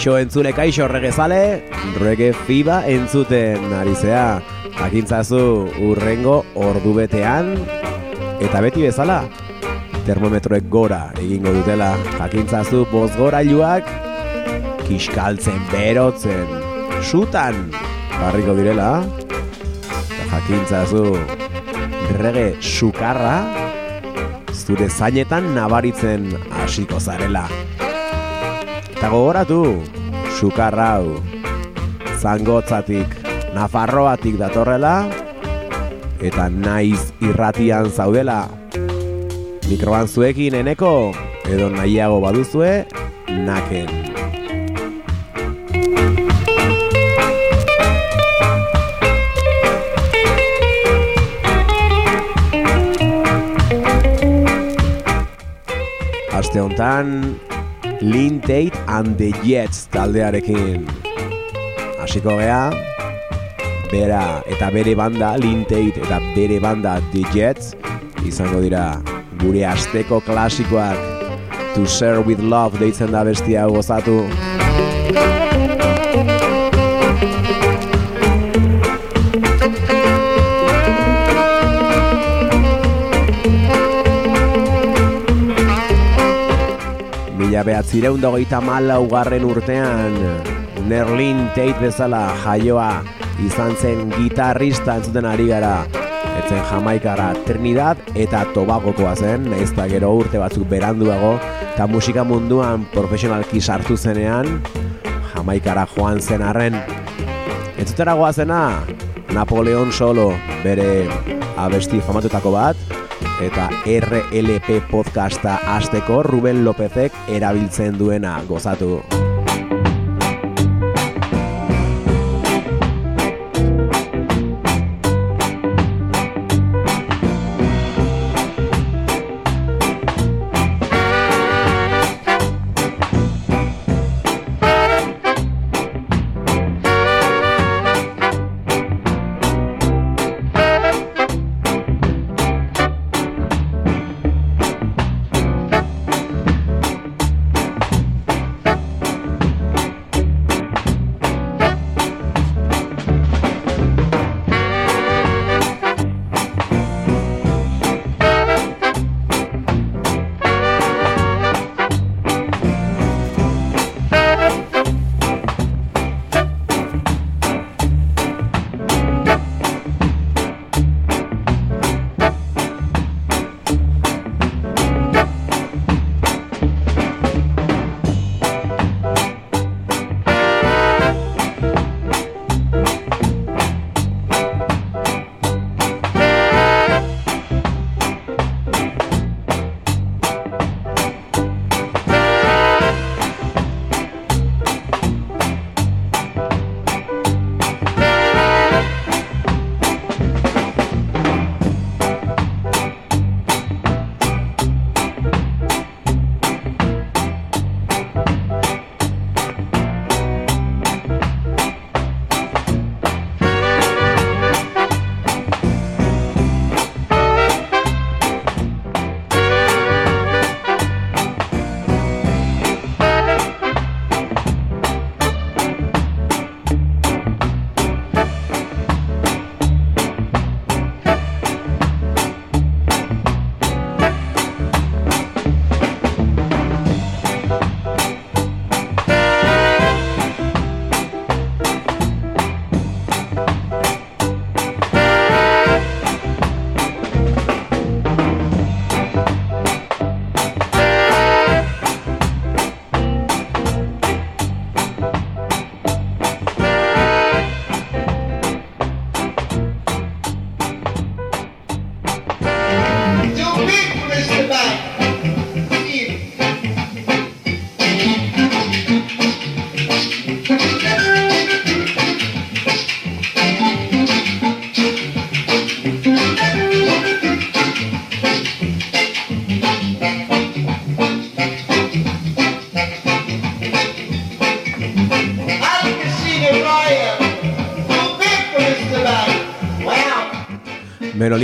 Kaixo entzule, kaixo regezale, rege fiba entzuten ari zea. Jakintzazu urrengo ordu betean, eta beti bezala, termometroek gora egingo dutela. Jakintzazu bozgorailuak, kiskaltzen, berotzen, sutan, barriko direla. Eta jakintzazu rege sukarra, zure zainetan nabaritzen hasiko zarela. Eta gogoratu, sukar hau, zangotzatik, nafarroatik datorrela, eta naiz irratian zaudela. Mikroban zuekin eneko, edo nahiago baduzue, naken. Aste honetan, Lin Tate and the Jets taldearekin. Hasiko gea bera eta bere banda Lin Tate eta bere banda The Jets izango dira gure asteko klasikoak. To Share With Love deitzen da bestia gozatu Mila behatzireun dogeita malaugarren urtean Nerlin Tate bezala jaioa izan zen gitarrista entzuten ari gara. Etzen jamaikara Trinidad eta Tobagokoa zen, nahiz gero urte batzuk beranduago eta musika munduan profesionalki sartu zenean jamaikara joan zen arren. Entzutera goazena, Napoleon Solo bere abesti famatutako bat eta RLP podcasta hasteko Ruben Lopezek erabiltzen duena gozatu.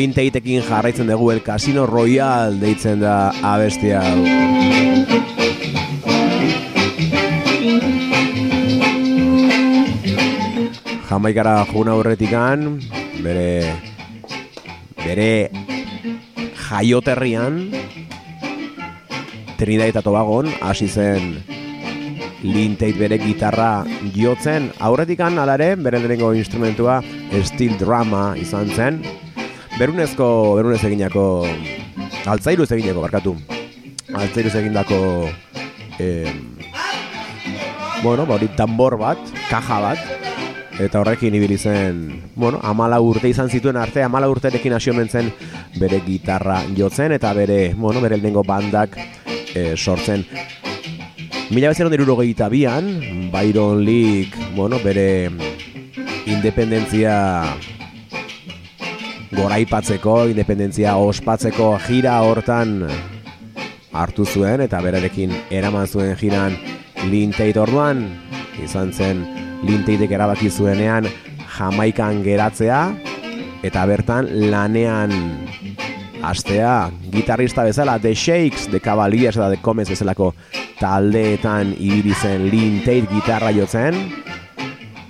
Linteitekin jarraitzen dugu el Casino Royal deitzen da abestia hau. Jamaikara juna horretikan, bere, bere jaioterrian, Trinidad eta Tobagon, hasi zen Linteit bere gitarra jotzen, aurretikan alare, bere lehenengo instrumentua steel drama izan zen, berunezko, berunez eginako, altzairuz eginako, barkatu, altzairuz egindako, eh, bueno, ba hori tambor bat, kaja bat, eta horrekin ibili zen, bueno, amala urte izan zituen arte, amala urterekin hasi omen zen bere gitarra jotzen, eta bere, bueno, bere lehenengo bandak eh, sortzen. Mila bezeron bian, Byron League, bueno, bere independentzia goraipatzeko, independentzia ospatzeko jira hortan hartu zuen eta berarekin eraman zuen jiran Linteit orduan, izan zen Linteitek erabaki zuenean Jamaikan geratzea eta bertan lanean astea gitarrista bezala The Shakes, The Cavaliers eta The Comets bezalako taldeetan ibili zen Linteit gitarra jotzen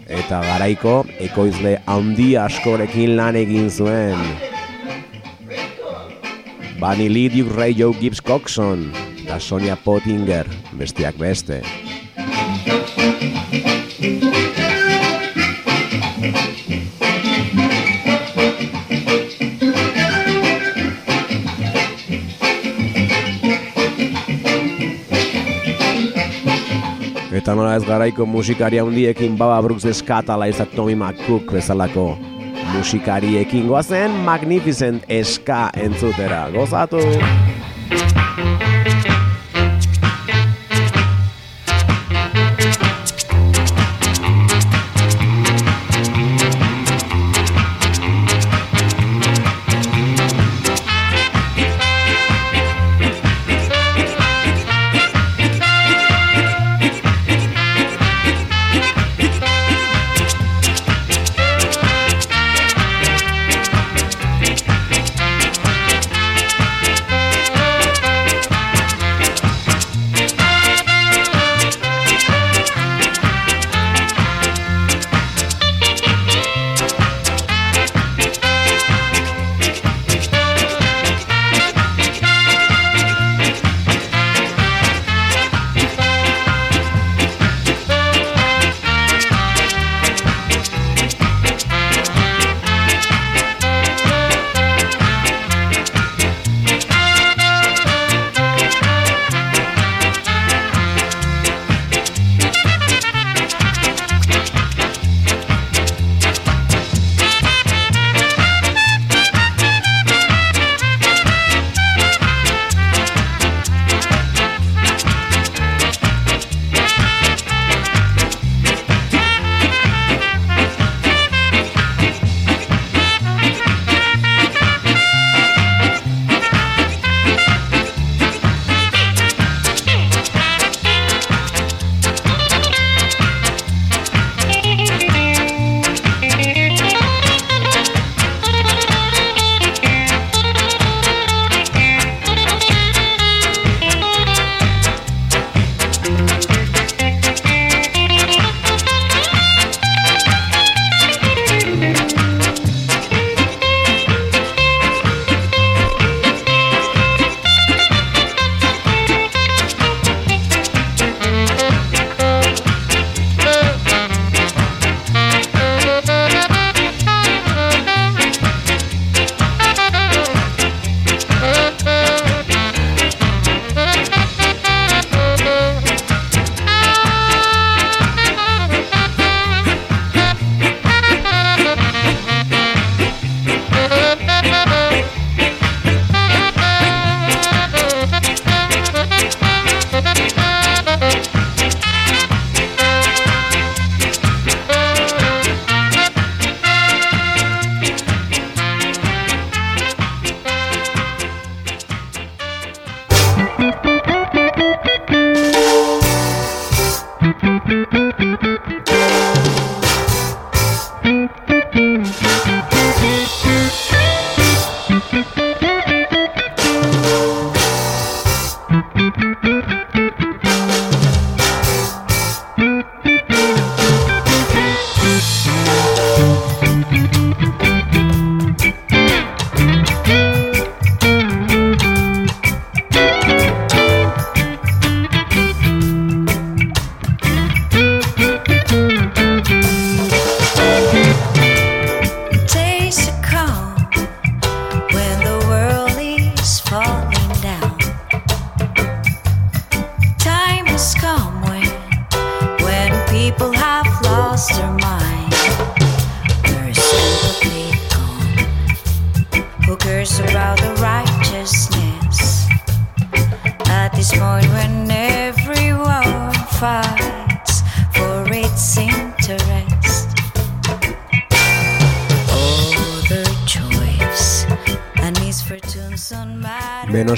eta garaiko ekoizle handi askorekin lan egin zuen. Bunny Lee, Duke Ray, Joe Gibbs Coxon eta Sonia Pottinger, besteak beste. Nola ez garaiko musikaria handiekin Baba Brooks eskatala eta Tommy McCook bezalako musikariekin goazen Magnificent Eska entzutera. Gozatu!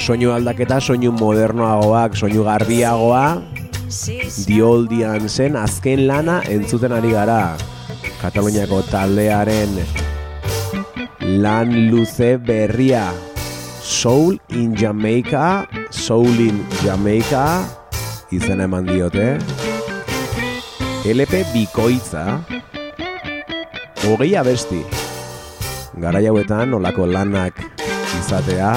Soinu aldaketa, soinu modernoagoak, soinu garbiagoa, dioldian zen azken lana entzuten ari gara. Kataluniako taldearen lan luze berria. Soul in Jamaica, Soul in Jamaica, izena eman diote. LP bikoitza, hogei abesti. Garai hauetan olako lanak izatea,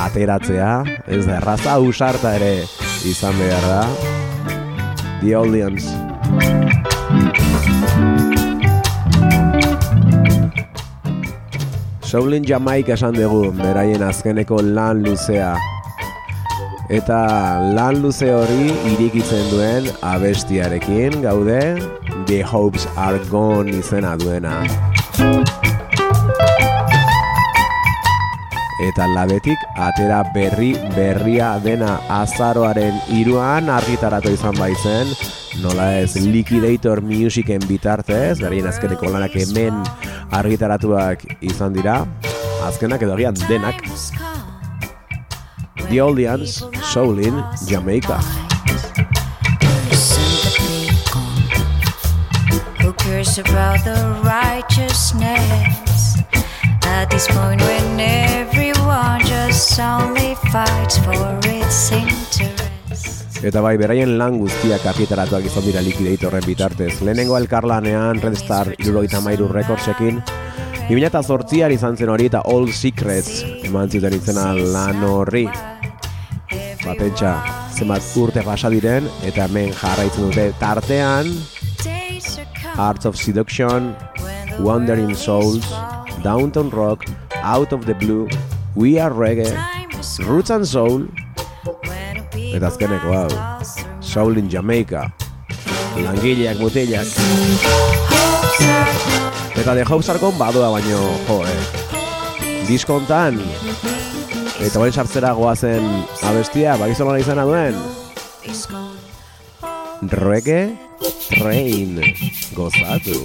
ateratzea, ez da erraza usarta ere izan behar da. The Audience. Soulin Jamaica esan dugu, beraien azkeneko lan luzea. Eta lan luze hori irikitzen duen abestiarekin gaude The Hopes Are Gone izena duena. Eta labetik atera berri berria dena azaroaren iruan argitaratu izan baizen, nola ez Liquidator Musicen bitartez, berrien azkeneko lanak hemen argitaratuak izan dira, azkenak edo agian denak, The Audience, Soulin, Jamaica. sympathy gone. Who cares about the righteousness? At this point, when everyone Eta bai, beraien lan guztiak argitaratuak izan dira Liquidatorren bitartez. Lehenengo elkarlanean Red Star irurogeita mairu rekordsekin, 2008an izan zen hori eta All Secrets eman zuten izena lan horri. Ba, pentsa, zenbat urte pasa diren, eta hemen jarraitzen dute tartean, Days are coming Arts of Seduction, Wandering Souls, Downtown Rock, Out of the Blue, We Are Reggae, Roots and Soul, eta azkeneko hau, Soul in Jamaica, langileak, mutilak, eta The Hope Sarkon badoa baino, jo, eh. Diskontan, eta bain sartzera goazen abestia, bakizu nola izana duen, Reggae Train, gozatu.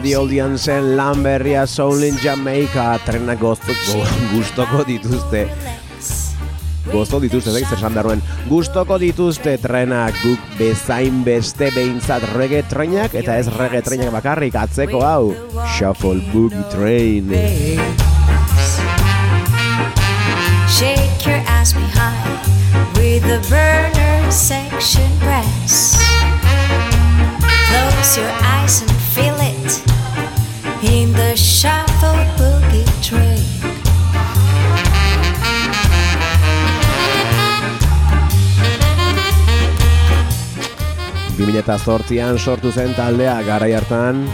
The zen lan berria Soul in Jamaica trenak goztoko, gustoko dituzte. Gosto dituzte, zek, zer daruen. Gustoko dituzte trenak guk bezain beste behintzat reggae trenak eta ez reggae trenak bakarrik atzeko hau. Shuffle Boogie Train. Shake your ass behind with the burner section press. Close your eyes and in the shuffle boogie train. 2008an sortu zen taldea garai hartan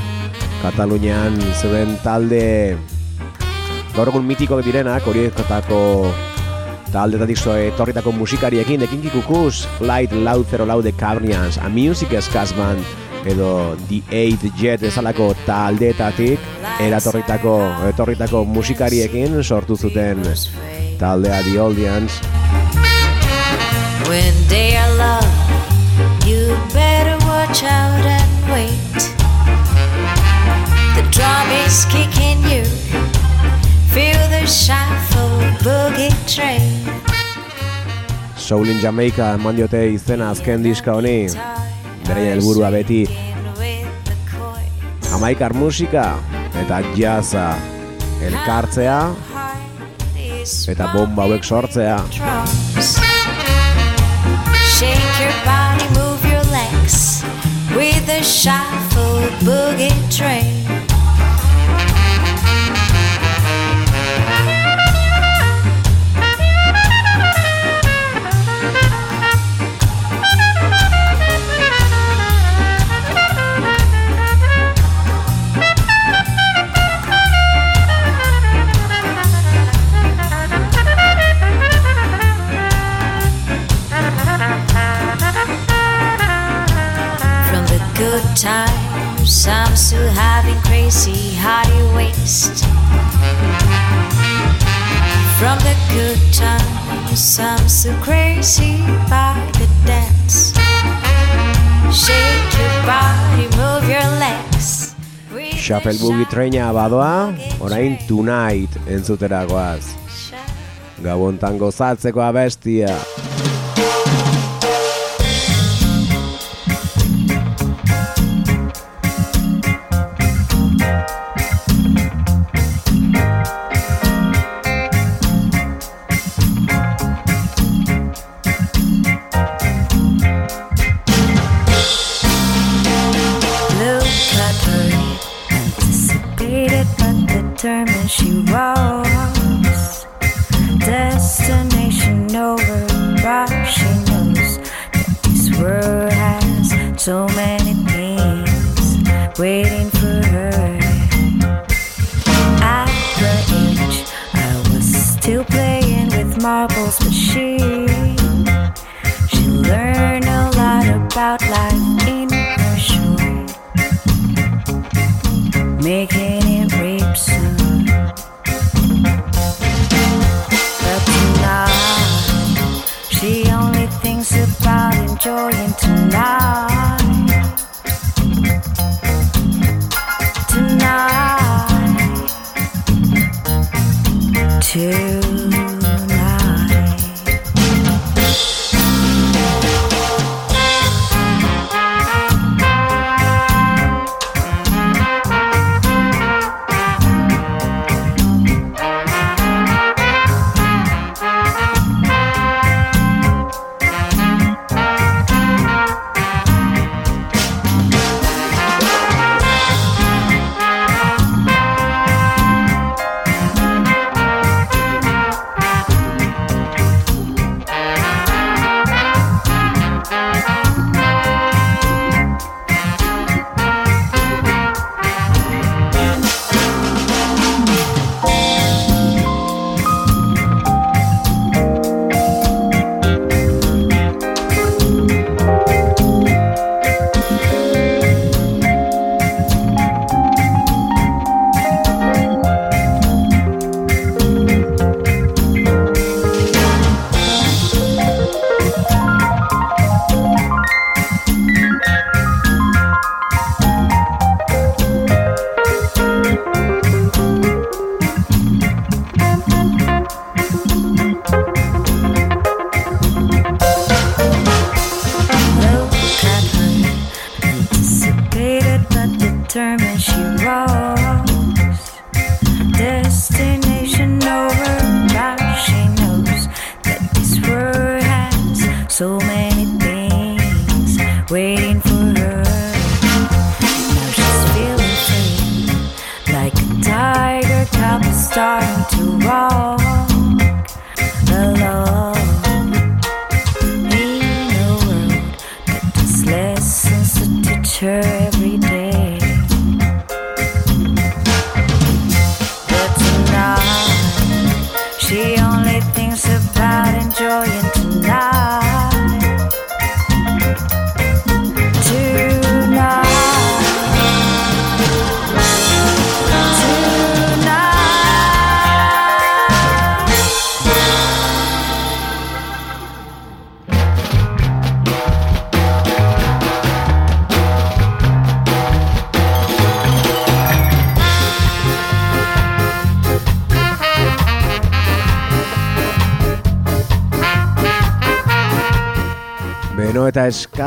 Katalunian zeuden talde gaur egun mitikoak direnak horietako taldetatik zo etorritako musikariekin The Kinky Cuckoos, Flight Loud Zero Loud The Cavernians, A Music Eskas Band edo The Eighth Jet ezalako taldeetatik eratorritako etorritako musikariekin sortu zuten taldea The Oldians When they are love, you better watch out and wait. The drum is kicking you. Feel the shuffle boogie train. Soul in Jamaica eman diote izena azken diska honi Beraien helburua beti Jamaikar musika eta jazza elkartzea eta bomba hauek sortzea. Shake your body, move your legs with the shuffle boogie train. Still having crazy high waist. From the good times, I'm still crazy by the dance. Shake your body, move your legs. Shuffle Boogie Traina badoa, orain Tonight entzuteragoaz. Gabontan gozatzeko abestia.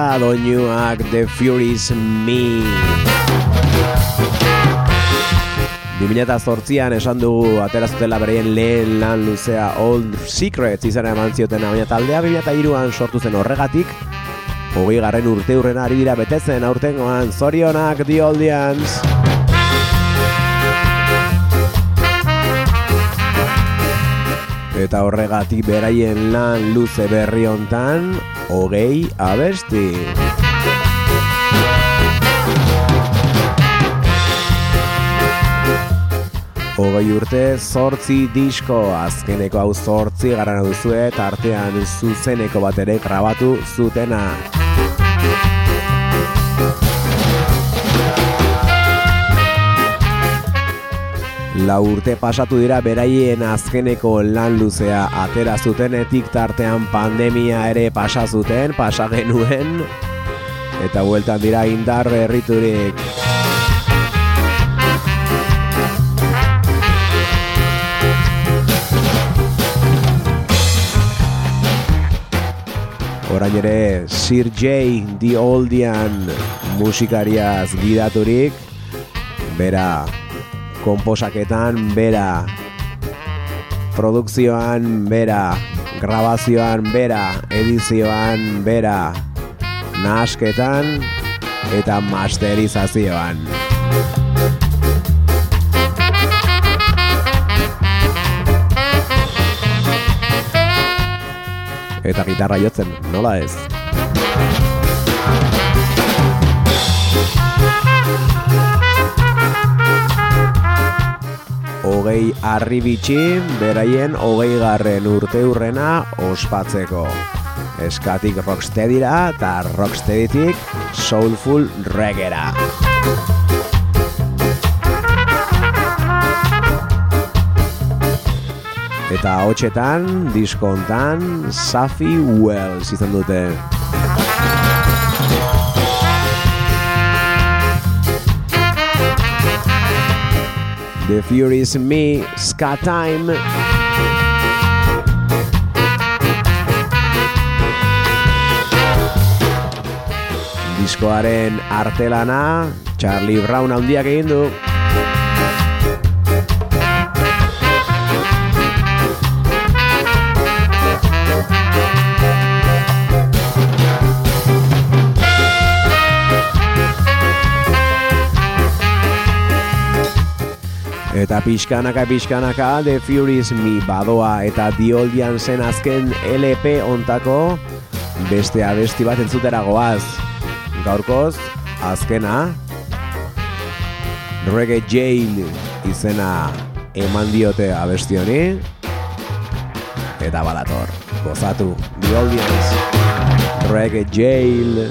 Eta doinuak The Furies Me. 2008an esan dugu aterazutela bereien lehen lan luzea Old Secrets izan eman zioten baina taldea 2003an sortu zen horregatik hogei garren urte hurrena ari dira betetzen aurtengoan zorionak The Oldians Eta horregatik beraien lan luze berri hontan hogei abesti. Hogei urte zortzi disko azkeneko hau zortzi garana duzue eta artean zuzeneko bat ere grabatu zutena. La urte pasatu dira beraien azkeneko lan luzea atera zutenetik tartean pandemia ere pasa zuten, pasa genuen eta bueltan dira indar berriturik. Orain ere Sir J. The Oldian musikariaz gidaturik, bera komposaketan, bera produkzioan, bera grabazioan, bera edizioan, bera nahasketan eta masterizazioan. Eta gitarra jotzen, nola ez? Hogei arribitxi beraien hogei garren urte hurrena ospatzeko. Eskatik rocksteadira eta rocksteadytik soulful reggaera. Eta hotxetan, diskontan, Safi Wells izan dute. The Furies Me, Ska Time. Diskoaren artelana, Charlie Brown handiak egin du. Eta pixkanaka pixkanaka The Furies Me badoa eta dioldian zen azken LP ontako beste abesti bat entzutera goaz. Gaurkoz, azkena Reggae Jail izena eman diote abesti honi eta balator, gozatu dioldians Reggae Jail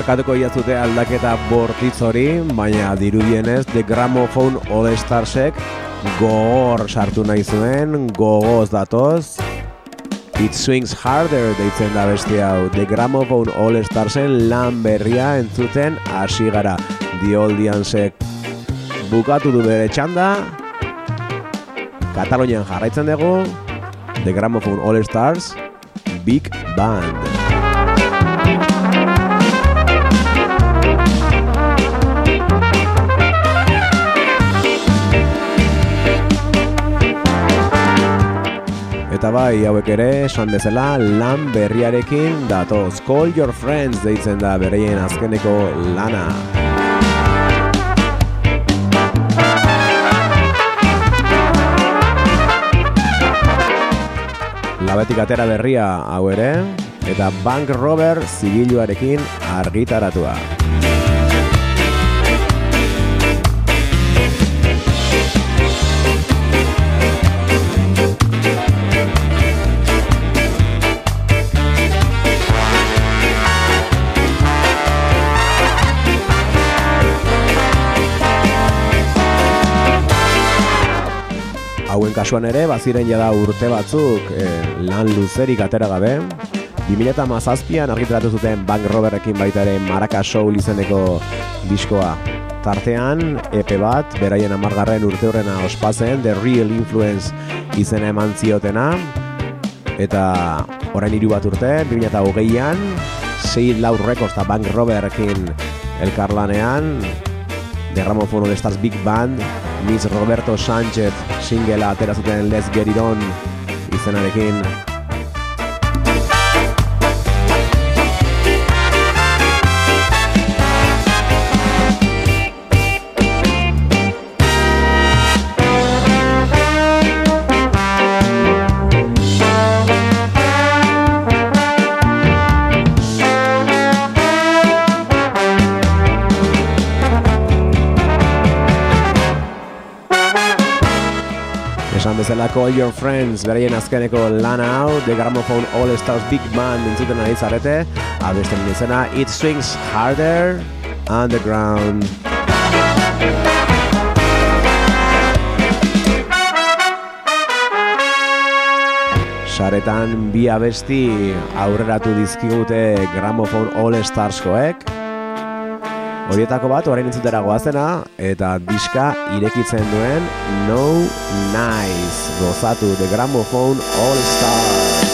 barkatuko iazute aldaketa bortitz hori, baina dirudienez The Gramophone All Starsek gogor sartu nahi zuen, gogoz datoz. It Swings Harder deitzen da besti hau. The Gramophone All Starsen lan berria entzuten hasi gara. The Oldiansek bukatu du bere txanda. Katalonian jarraitzen dugu. The Gramophone All Stars Big Band. Eta bai, hauek ere, esan bezala, lan berriarekin datoz. Call your friends deitzen da bereien azkeneko lana. Labetik atera berria hau ere, eta Bank Robber zigiluarekin argitaratua. Hauen kasuan ere, baziren jada urte batzuk eh, lan luzerik atera gabe. 2017an argitaratu zuten Bank Roberrekin baita ere Maraka Soul izeneko diskoa. Tartean, EP bat, beraien amargarren urte horrena ospazen, The Real Influence izena eman ziotena. Eta orain hiru bat urte, 2008an, sei lau records eta Bank Roberrekin elkarlanean, The All Stars Big Band, Miss Roberto Sánchez singela atera zuten Let's Get It On. Esan bezala Call Your Friends, beraien azkeneko lana hau, The Gramophone All Stars Big Band entzuten ari zarete, abesten izena It Swings Harder Underground. Saretan bi abesti aurreratu dizkigute Gramophone All Starskoek, Horietako bat, orain entzutera goazena, eta diska irekitzen duen No Nice. Gozatu, The Gramophone All Stars.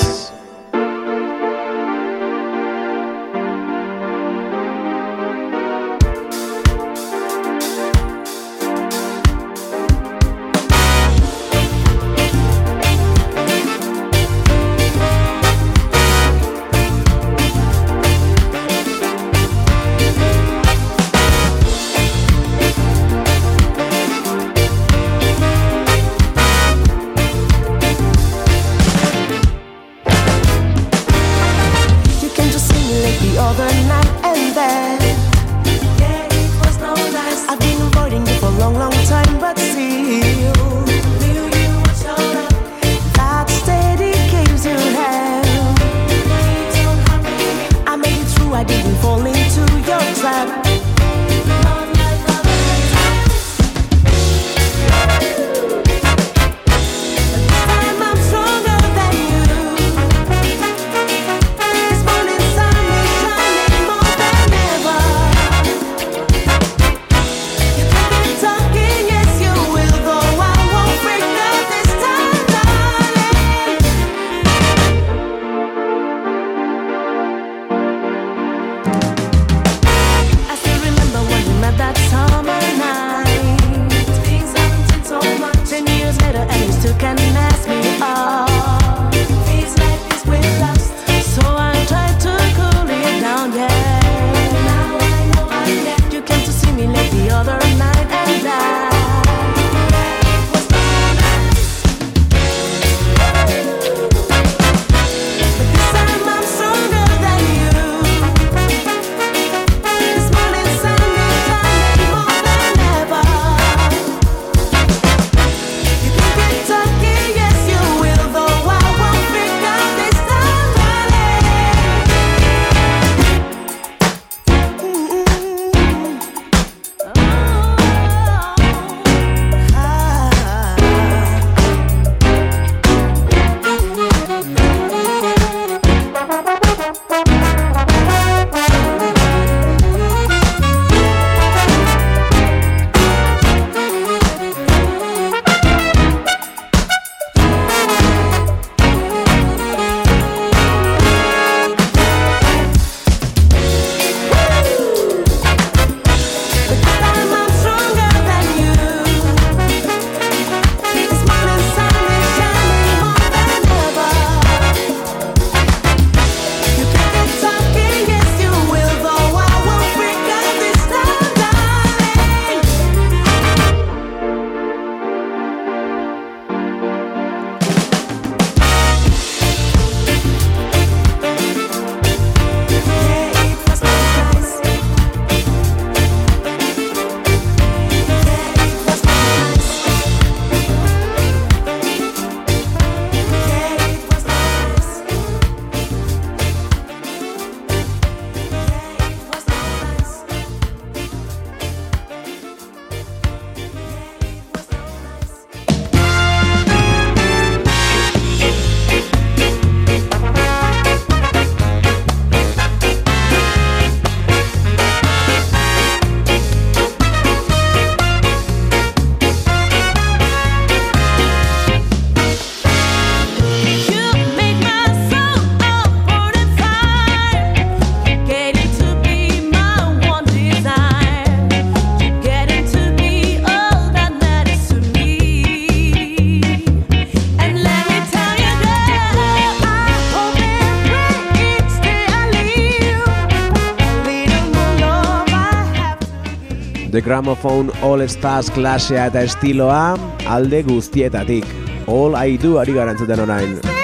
Gramophone All Stars klasea eta estiloa alde guztietatik. All I Do ari garantzuten orain.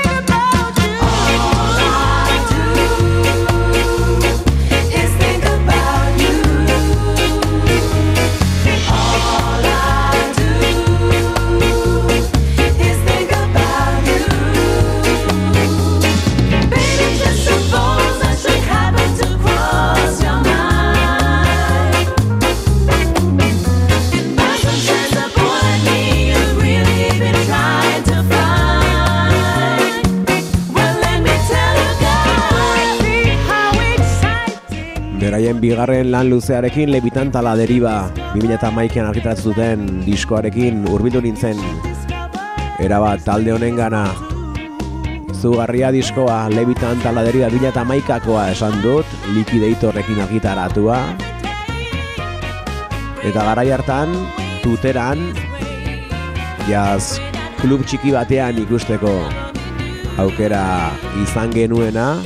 bigarren lan luzearekin lebitan tala deriba 2008an argitaratu zuten diskoarekin hurbildu nintzen. Eraba talde honengana. Zugarria diskoa lebitan tala deriba 2008akoa esan dut likideitorrekin argitaratua. Eta garai hartan tuteran jaz klub txiki batean ikusteko aukera izan genuena.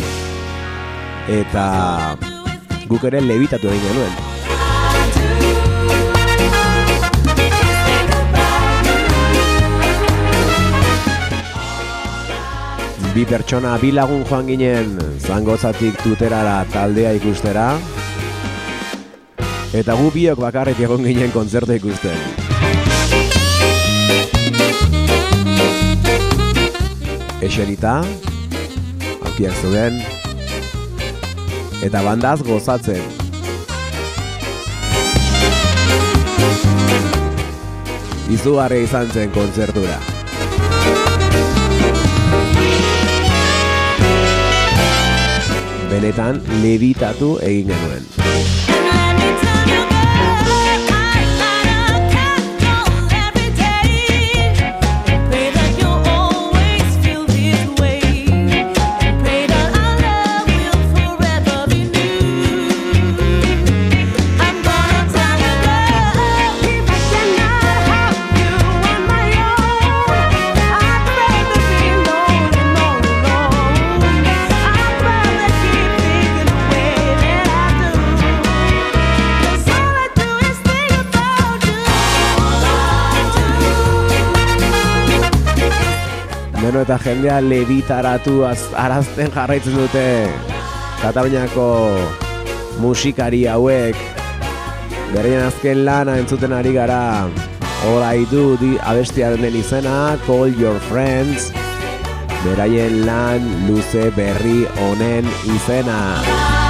Eta guk ere lebitatu egin genuen. Bi pertsona bi lagun joan ginen zangotzatik tuterara taldea ikustera eta gu biok bakarrik egon ginen kontzertu ikusten. Eserita, aurkiak zeuden, eta bandaz gozatzen. Izugarria izan zen kontzertura. Benetan levitatu egin genuen. Eta jendea levitaratu az- arazten jarraitzen dute Kataluniako musikari hauek. Beraien azken lana entzuten ari gara All I do di abestiaren den izena Call your friends. Beraien lan luze berri honen izena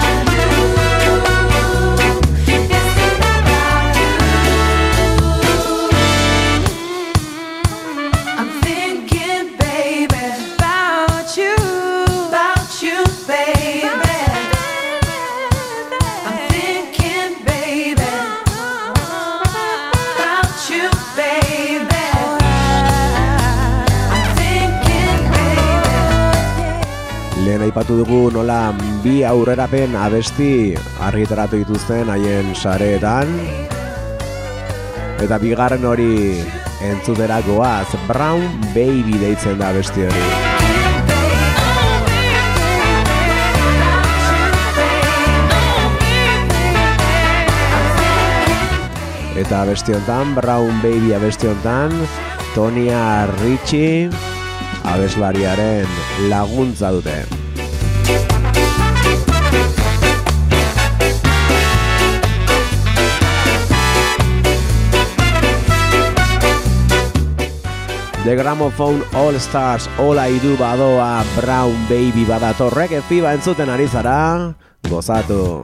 aipatu dugu nola bi aurrerapen abesti argitaratu dituzten haien sareetan Eta bigarren hori entzutera goaz Brown Baby deitzen da abesti hori Eta abesti honetan, Brown Baby abesti honetan Tonia Ricci abeslariaren laguntza dute. The Gramophone All Stars All I Do badoa Brown Baby badatorrek eziba entzuten ari zara gozatu.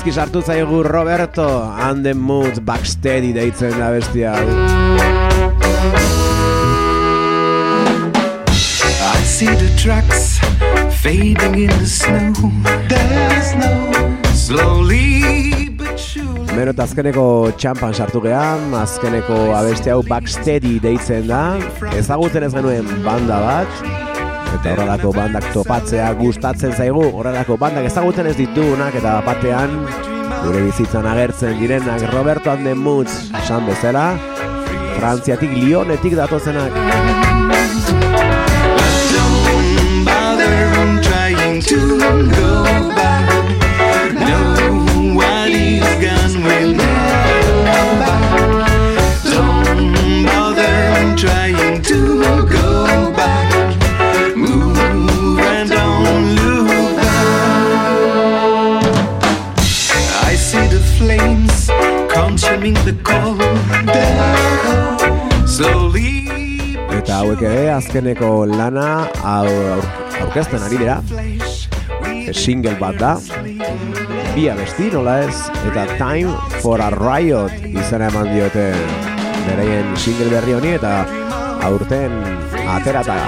Bortizki sartu zaigu Roberto and the Moods Backsteady deitzen da bestia. I see the trucks fading in the snow. The snow. Slowly but surely. Beno eta azkeneko txampan sartu gehan, azkeneko abeste hau Backsteady deitzen da. Ezagutzen ez genuen banda bat, eta horrelako bandak topatzea gustatzen zaigu, horrelako bandak ezagutzen ez ditugunak eta batean gure bizitzan agertzen direnak Roberto and the Moods esan bezala, Frantziatik Lyonetik datozenak. To go back. Hauek ere azkeneko lana aur- aurkezten ari dira, single bat da, bi abesti nola ez, eta Time for a Riot izena eman diote beraien single berri honi eta aurten aterata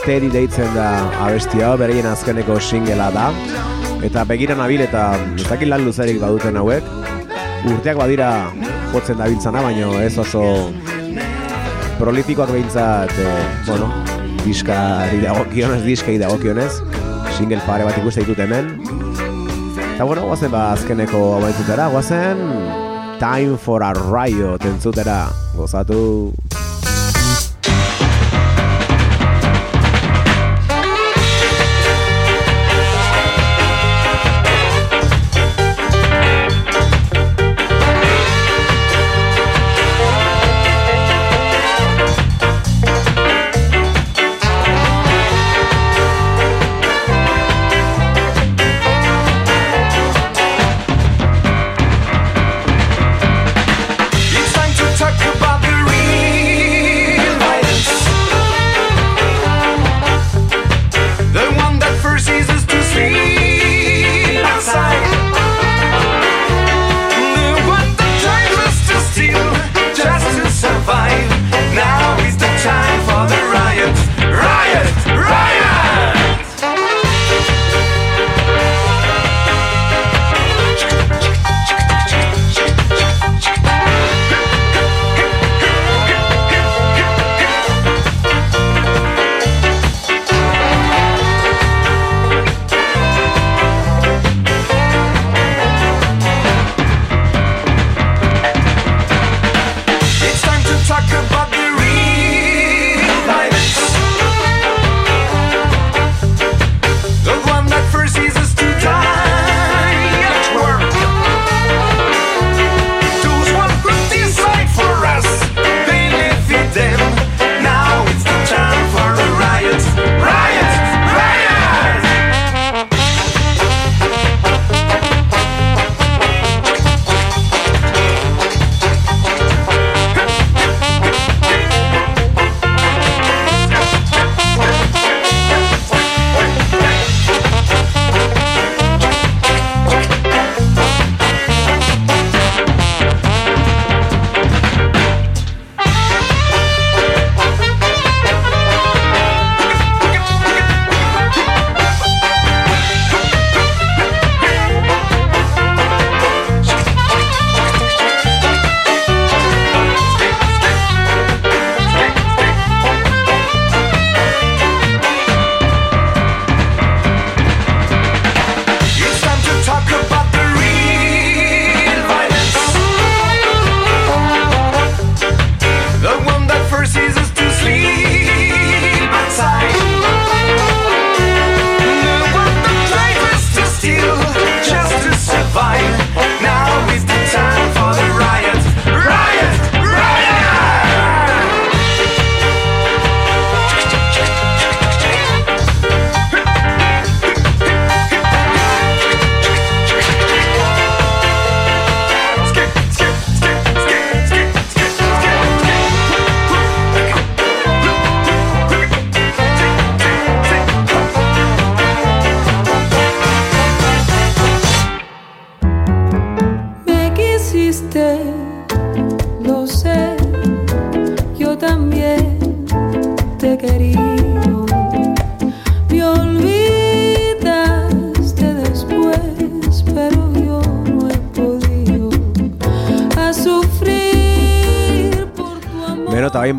Backsteady deitzen da abesti hau, beraien azkeneko singela da. Eta begira nabil eta dakit lan luzerik baduten hauek. Urteak badira jotzen dabiltzana, baino ez oso prolifikoak behintzat, eh, bueno, diskari dagokionez, diskei dagokionez. Single pare bat ikuste ditut hemen. Eta bueno, guazen ba azkeneko amaitzutera, guazen Time for a Riot entzutera, gozatu.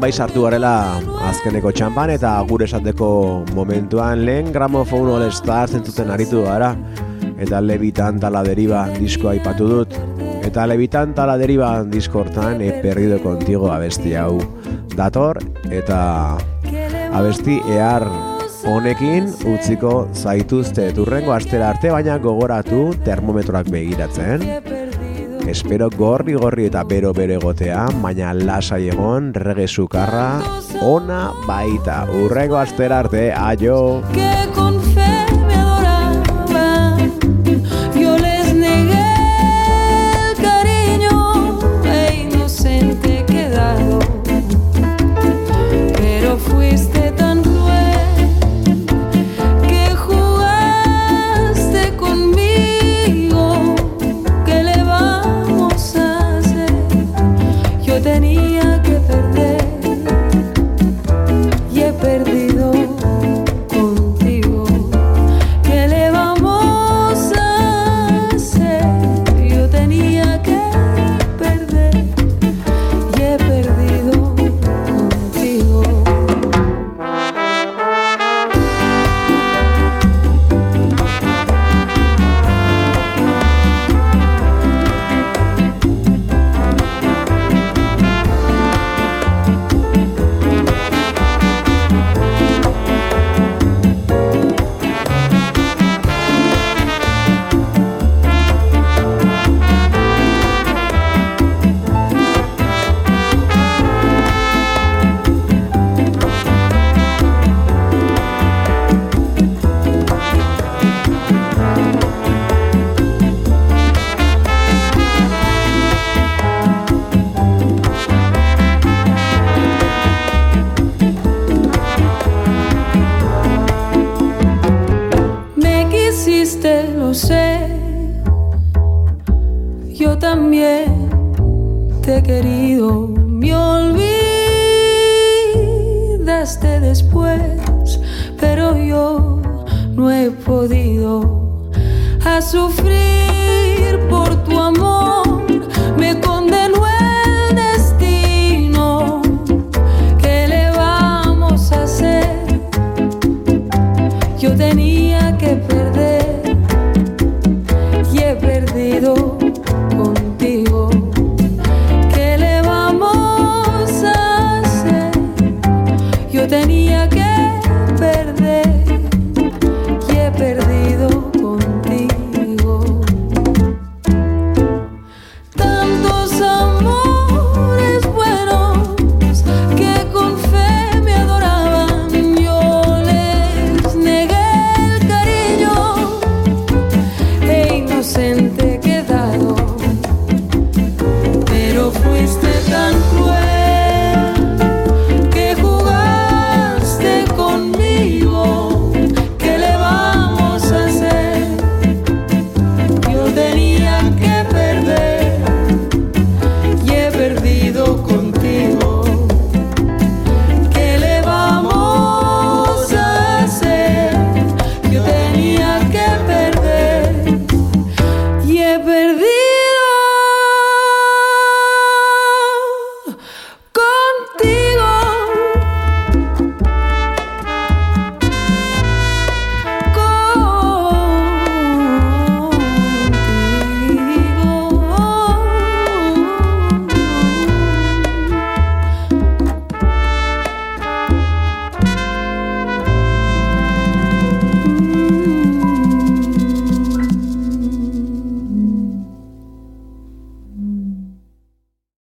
Bai sartu garela azkeneko txampan eta gure esateko momentuan lehen gramofon all stars entzuten aritu gara. Eta levitan tala deriba diskoa aipatu dut. Eta levitan tala deriba disko hortan he perdido contigo abesti hau. Dator eta abesti ehar honekin utziko zaituzte. Turrengo astera arte baina gogoratu termometroak begiratzen Espero gorri gorri eta bero bero egotea, baina lasai egon rege sukarra ona baita. Urrego astera arte, aio! A sufrir por tu amor.